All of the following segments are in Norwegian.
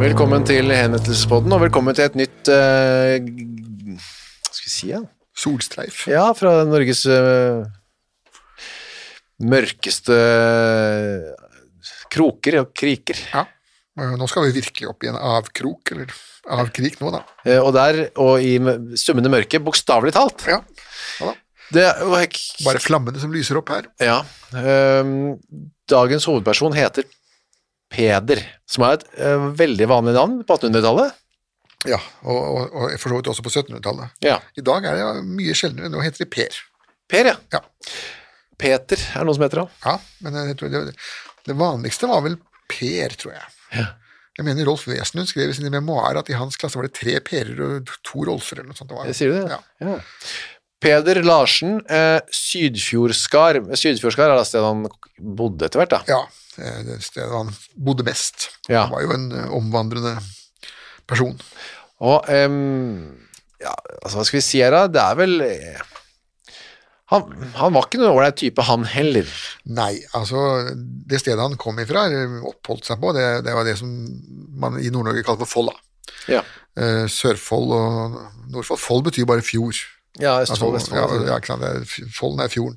Velkommen til Henrettelsespodden, og velkommen til et nytt uh, skal vi si, ja? Solstreif. Ja, fra Norges uh, mørkeste kroker og kriker. Ja. Eh, Nå skal vi virkelig opp i en avkrok, eller avkrik nå, da. Uh, og der, og i summende mørke, bokstavelig talt. Ja. ja da. Det ikke Bare flammene som lyser opp her. Ja. ehm, dagens hovedperson heter Peder, som er et uh, veldig vanlig navn på 1800-tallet. Ja, og, og, og for så vidt også på 1700-tallet. Ja. I dag er det mye sjeldnere. Nå heter de Per. Per, ja. Ja. Peter er noe som heter det. ja men det, det vanligste var vel Per, tror jeg. Ja. Jeg mener Rolf Wesenlund skrev i sine memoarer at i hans klasse var det tre Per-er og to Rolfer eller noe sånt. Det var. Sier du det? Ja. Ja. Peder Larsen, eh, Sydfjordskar. Sydfjordskar er det stedet han bodde etter hvert, da. ja, det stedet han bodde mest. Ja. Han var jo en eh, omvandrende person. Og um, ja, altså, hva skal vi si her, da? Det er vel eh, han, han var ikke noen ålreit type, han heller. Nei, altså det stedet han kom ifra, oppholdt seg på, det, det var det som man i Nord-Norge kaller for Folla. Ja, Eh, Sørfold og Nordfold. Fold betyr bare fjord. ja Østfold, Altså, Vestfold. ja, ja, er, f- Folden er fjorden.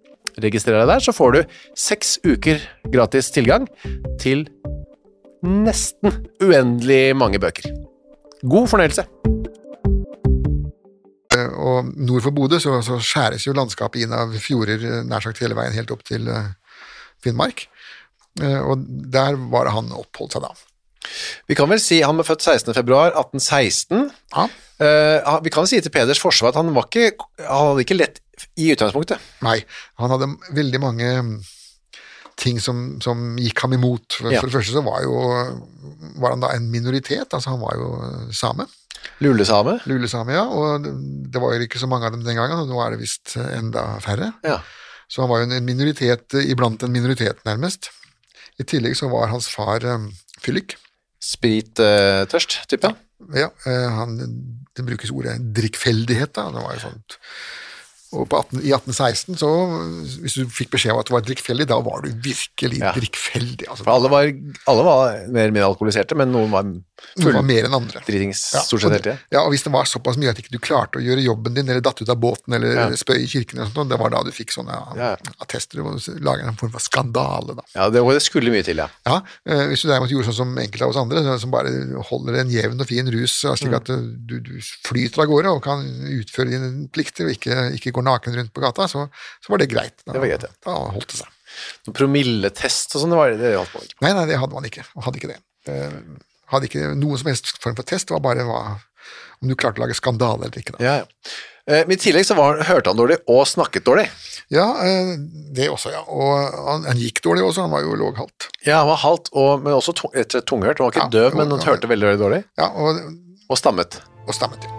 registrer deg der, så får du seks uker gratis tilgang til nesten uendelig mange bøker. God fornøyelse! Eh, og nord for Bodø så, så, skjæres jo landskapet inn av fjorder eh, nær sagt hele veien helt opp til uh, Finnmark. Og der var det han oppholdt seg da. Vi kan vel si han ble født 16.2.1816. Ja. Uh, vi kan si til Peders forsvar at han, var ikke, han hadde ikke lett i utgangspunktet. Nei, han hadde veldig mange mm, ting som, som gikk ham imot. For, ja. for, det første så var, jo, var han da en minoritet, altså han var jo same. Lulesame? Lulesame, ja. Og det var jo ikke så mange av dem den gangen, og nå er det visst enda færre. Ja. Så han var jo en minoritet iblant en minoritet, nærmest. I tillegg så var hans far um, fyllik. Sprittørst, uh, type? Ja, uh, han, det brukes ordet drikkfeldighet, da. Det var jo sånt og 18, i 1816, så hvis du fikk beskjed om at du var drikkfeldig, da var du virkelig ja. drikkfeldig. Altså, alle var, alle var, mer eller mindre alkoholiserte, men noen var full var mer enn andre. dritings ja, stort sett hele tida. Ja, og hvis det var såpass mye at ikke du klarte å gjøre jobben din, eller datt ut av båten, eller ja. spøy i kirken, og sånt, det var da du fikk sånne ja. attester og laget en form for skandale. Da. Ja, det, det, skulle mye til, ja. ja eh, hvis du derimot gjorde sånn som enkelte av oss andre, som bare holder en jevn og fin rus slik mm. at du, du, flyter av gårde og kan utføre dine plikter og ikke, ikke går naken rundt på gata, så, så var det greit. Da, det var greit, ja. da holdt det seg. Noen promilletest og sånn, det, det holdt man ikke Nei, nei, det hadde man ikke. Hadde ikke det. det hadde ikke noen som helst form for test, det var bare hva, om du klarte å lage skandale eller ikke. Da. Ja, ja. Men I tillegg så var, hørte han dårlig og snakket dårlig. Ja, eh, det også, ja. Og han, han gikk dårlig også, han var jo låghalt. Ja, han var halt, og, men også rett og tunghørt. Han var ikke ja, døv, men han hørte veldig, veldig dårlig. Ja, og, og stammet. Og stammet, ja.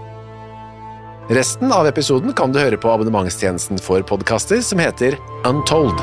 Resten av episoden kan du høre på abonnementstjenesten for podkaster som heter Untold.